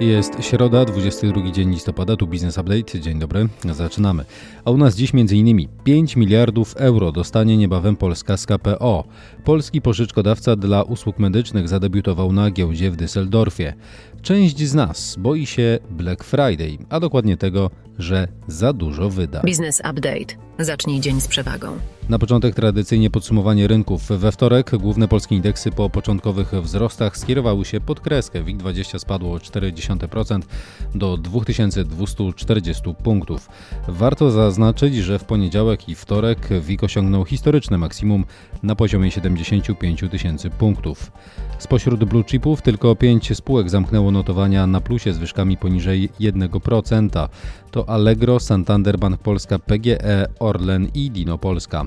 Jest środa, 22 dzień listopada, tu Business Update. Dzień dobry, zaczynamy. A u nas dziś m.in. 5 miliardów euro dostanie niebawem Polska z KPO. Polski pożyczkodawca dla usług medycznych zadebiutował na giełdzie w Düsseldorfie. Część z nas boi się Black Friday, a dokładnie tego, że za dużo wyda. Business Update. Zacznij dzień z przewagą. Na początek tradycyjnie podsumowanie rynków. We wtorek główne polskie indeksy po początkowych wzrostach skierowały się pod kreskę. WIG20 spadło o 0,4% do 2240 punktów. Warto zaznaczyć, że w poniedziałek i wtorek WIG osiągnął historyczne maksimum na poziomie 75 tysięcy punktów. Spośród blue chipów tylko 5 spółek zamknęło notowania na plusie z wyżkami poniżej 1%. To Allegro, Santander Bank Polska, PGE, Orlen i Dino Polska.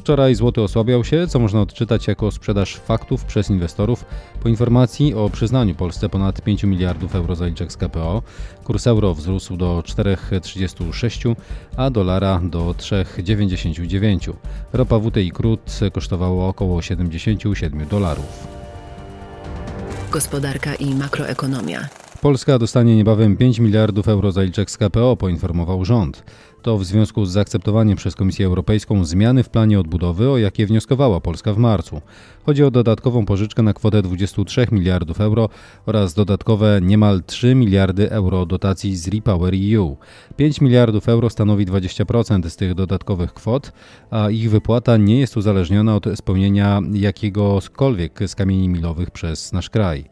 Wczoraj złoty osłabiał się, co można odczytać jako sprzedaż faktów przez inwestorów po informacji o przyznaniu Polsce ponad 5 miliardów euro zaliczek z KPO. Kurs euro wzrósł do 4,36, a dolara do 3,99. Ropa WTI krót kosztowało około 77 dolarów. Gospodarka i makroekonomia. Polska dostanie niebawem 5 miliardów euro zaliczek z KPO, poinformował rząd. To w związku z zaakceptowaniem przez Komisję Europejską zmiany w planie odbudowy, o jakie wnioskowała Polska w marcu. Chodzi o dodatkową pożyczkę na kwotę 23 miliardów euro oraz dodatkowe niemal 3 miliardy euro dotacji z Repower EU. 5 miliardów euro stanowi 20% z tych dodatkowych kwot, a ich wypłata nie jest uzależniona od spełnienia jakiegokolwiek z kamieni milowych przez nasz kraj.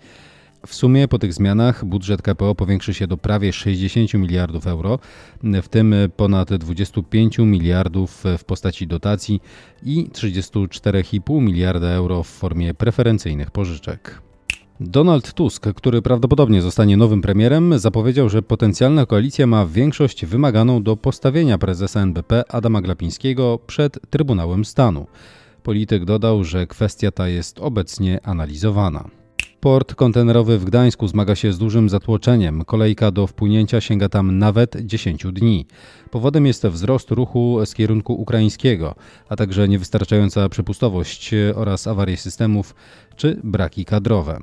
W sumie po tych zmianach budżet KPO powiększy się do prawie 60 miliardów euro, w tym ponad 25 miliardów w postaci dotacji i 34,5 miliarda euro w formie preferencyjnych pożyczek. Donald Tusk, który prawdopodobnie zostanie nowym premierem, zapowiedział, że potencjalna koalicja ma większość wymaganą do postawienia prezesa NBP Adama Glapińskiego przed Trybunałem Stanu. Polityk dodał, że kwestia ta jest obecnie analizowana. Port kontenerowy w Gdańsku zmaga się z dużym zatłoczeniem. Kolejka do wpłynięcia sięga tam nawet 10 dni. Powodem jest wzrost ruchu z kierunku ukraińskiego, a także niewystarczająca przepustowość oraz awarie systemów czy braki kadrowe.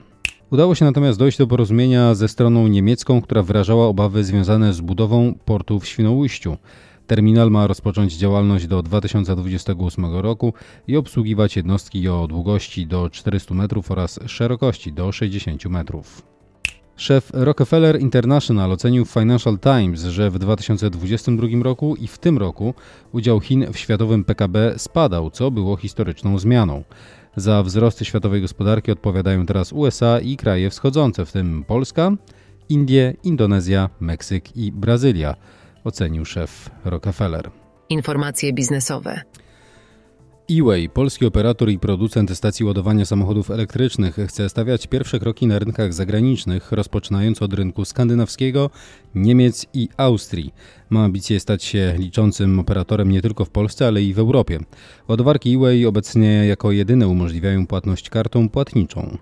Udało się natomiast dojść do porozumienia ze stroną niemiecką, która wyrażała obawy związane z budową portu w Świnoujściu. Terminal ma rozpocząć działalność do 2028 roku i obsługiwać jednostki o długości do 400 metrów oraz szerokości do 60 metrów. Szef Rockefeller International ocenił w Financial Times, że w 2022 roku i w tym roku udział Chin w światowym PKB spadał, co było historyczną zmianą. Za wzrosty światowej gospodarki odpowiadają teraz USA i kraje wschodzące, w tym Polska, Indie, Indonezja, Meksyk i Brazylia ocenił szef Rockefeller. Informacje biznesowe. E-Way, polski operator i producent stacji ładowania samochodów elektrycznych, chce stawiać pierwsze kroki na rynkach zagranicznych, rozpoczynając od rynku skandynawskiego, Niemiec i Austrii. Ma ambicje stać się liczącym operatorem nie tylko w Polsce, ale i w Europie. Ładowarki E-Way obecnie jako jedyne umożliwiają płatność kartą płatniczą.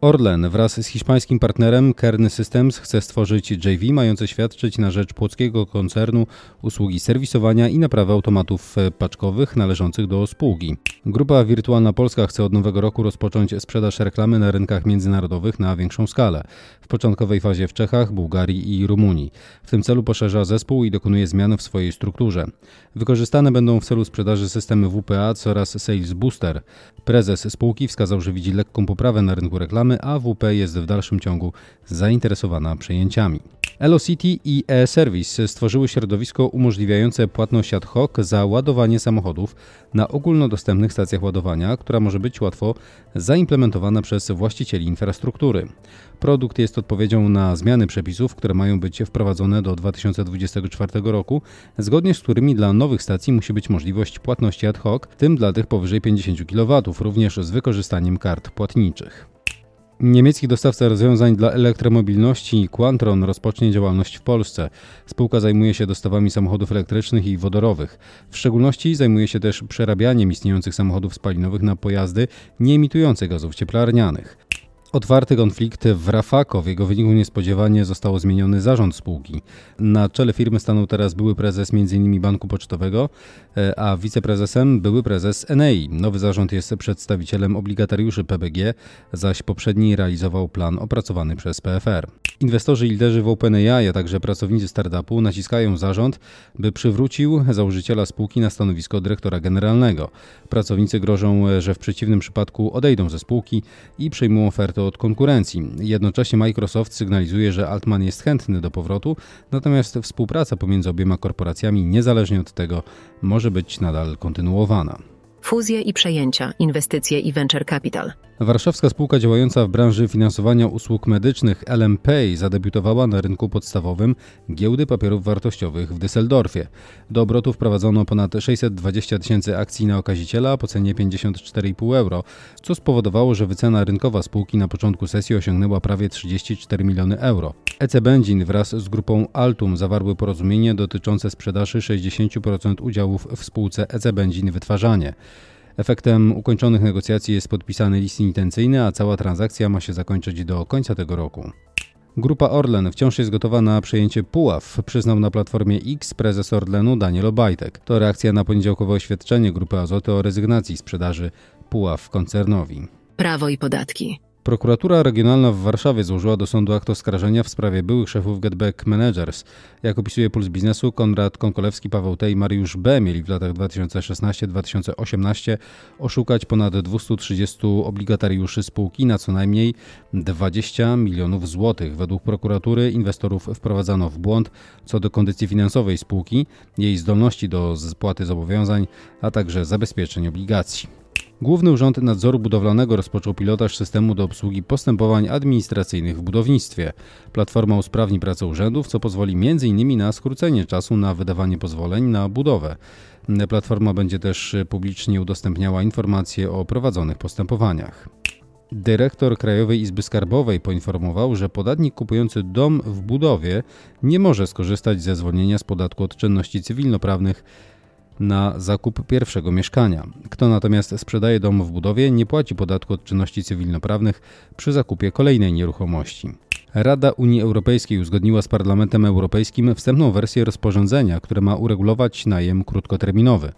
Orlen wraz z hiszpańskim partnerem Kern Systems chce stworzyć JV mające świadczyć na rzecz płockiego koncernu usługi serwisowania i naprawy automatów paczkowych należących do spółki. Grupa Wirtualna Polska chce od nowego roku rozpocząć sprzedaż reklamy na rynkach międzynarodowych na większą skalę. W początkowej fazie w Czechach, Bułgarii i Rumunii. W tym celu poszerza zespół i dokonuje zmian w swojej strukturze. Wykorzystane będą w celu sprzedaży systemy WPA oraz Sales Booster. Prezes spółki wskazał, że widzi lekką poprawę na rynku reklamy, a WP jest w dalszym ciągu zainteresowana przejęciami. Elocity i e-Service stworzyły środowisko umożliwiające płatność ad hoc za ładowanie samochodów na ogólnodostępnych stacjach ładowania, która może być łatwo zaimplementowana przez właścicieli infrastruktury. Produkt jest odpowiedzią na zmiany przepisów, które mają być wprowadzone do 2024 roku, zgodnie z którymi dla nowych stacji musi być możliwość płatności ad hoc, tym dla tych powyżej 50 kW, również z wykorzystaniem kart płatniczych. Niemiecki dostawca rozwiązań dla elektromobilności Quantron rozpocznie działalność w Polsce. Spółka zajmuje się dostawami samochodów elektrycznych i wodorowych. W szczególności zajmuje się też przerabianiem istniejących samochodów spalinowych na pojazdy nie emitujące gazów cieplarnianych. Otwarty konflikt w Rafako. W jego wyniku niespodziewanie został zmieniony zarząd spółki. Na czele firmy stanął teraz były prezes m.in. Banku Pocztowego, e, a wiceprezesem były prezes Enei. Nowy zarząd jest przedstawicielem obligatariuszy PBG, zaś poprzedni realizował plan opracowany przez PFR. Inwestorzy i liderzy w OpenAI, a także pracownicy startupu naciskają zarząd, by przywrócił założyciela spółki na stanowisko dyrektora generalnego. Pracownicy grożą, że w przeciwnym przypadku odejdą ze spółki i przyjmą ofertę od konkurencji. Jednocześnie Microsoft sygnalizuje, że Altman jest chętny do powrotu, natomiast współpraca pomiędzy obiema korporacjami, niezależnie od tego, może być nadal kontynuowana. Fuzje i przejęcia, inwestycje i venture capital. Warszawska spółka działająca w branży finansowania usług medycznych LMPay zadebiutowała na rynku podstawowym giełdy papierów wartościowych w Düsseldorfie. Do obrotu wprowadzono ponad 620 tysięcy akcji na okaziciela po cenie 54,5 euro, co spowodowało, że wycena rynkowa spółki na początku sesji osiągnęła prawie 34 miliony euro. EC Benzin wraz z grupą Altum zawarły porozumienie dotyczące sprzedaży 60% udziałów w spółce EC Benzin Wytwarzanie. Efektem ukończonych negocjacji jest podpisany list intencyjny, a cała transakcja ma się zakończyć do końca tego roku. Grupa Orlen wciąż jest gotowa na przejęcie Puław, przyznał na Platformie X prezes Orlenu Daniel Obajtek. To reakcja na poniedziałkowe oświadczenie Grupy Azoty o rezygnacji sprzedaży Puław koncernowi. Prawo i podatki. Prokuratura Regionalna w Warszawie złożyła do sądu akt oskarżenia w sprawie byłych szefów Getback Managers. Jak opisuje Puls Biznesu, Konrad Konkolewski, Paweł T. i Mariusz B. mieli w latach 2016-2018 oszukać ponad 230 obligatariuszy spółki na co najmniej 20 milionów złotych. Według prokuratury inwestorów wprowadzano w błąd co do kondycji finansowej spółki, jej zdolności do spłaty zobowiązań, a także zabezpieczeń obligacji. Główny Urząd Nadzoru Budowlanego rozpoczął pilotaż systemu do obsługi postępowań administracyjnych w budownictwie. Platforma usprawni pracę urzędów, co pozwoli m.in. na skrócenie czasu na wydawanie pozwoleń na budowę. Platforma będzie też publicznie udostępniała informacje o prowadzonych postępowaniach. Dyrektor Krajowej Izby Skarbowej poinformował, że podatnik kupujący dom w budowie nie może skorzystać ze zwolnienia z podatku od czynności cywilnoprawnych na zakup pierwszego mieszkania. Kto natomiast sprzedaje dom w budowie, nie płaci podatku od czynności cywilnoprawnych przy zakupie kolejnej nieruchomości. Rada Unii Europejskiej uzgodniła z Parlamentem Europejskim wstępną wersję rozporządzenia, które ma uregulować najem krótkoterminowy.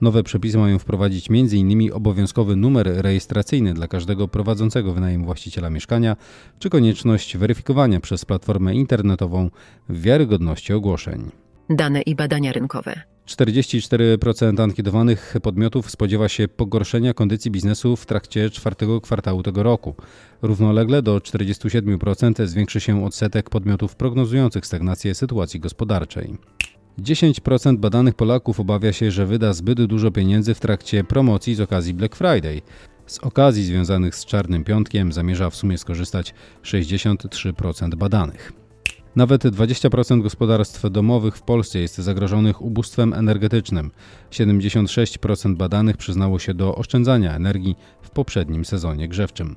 Nowe przepisy mają wprowadzić m.in. obowiązkowy numer rejestracyjny dla każdego prowadzącego wynajem właściciela mieszkania, czy konieczność weryfikowania przez platformę internetową wiarygodności ogłoszeń. Dane i badania rynkowe. 44% ankietowanych podmiotów spodziewa się pogorszenia kondycji biznesu w trakcie czwartego kwartału tego roku. Równolegle do 47% zwiększy się odsetek podmiotów prognozujących stagnację sytuacji gospodarczej. 10% badanych Polaków obawia się, że wyda zbyt dużo pieniędzy w trakcie promocji z okazji Black Friday. Z okazji związanych z Czarnym Piątkiem zamierza w sumie skorzystać 63% badanych. Nawet 20% gospodarstw domowych w Polsce jest zagrożonych ubóstwem energetycznym. 76% badanych przyznało się do oszczędzania energii w poprzednim sezonie grzewczym.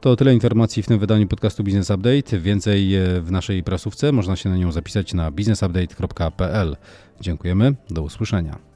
To tyle informacji w tym wydaniu podcastu Business Update. Więcej e, w naszej prasówce można się na nią zapisać na businessupdate.pl. Dziękujemy, do usłyszenia.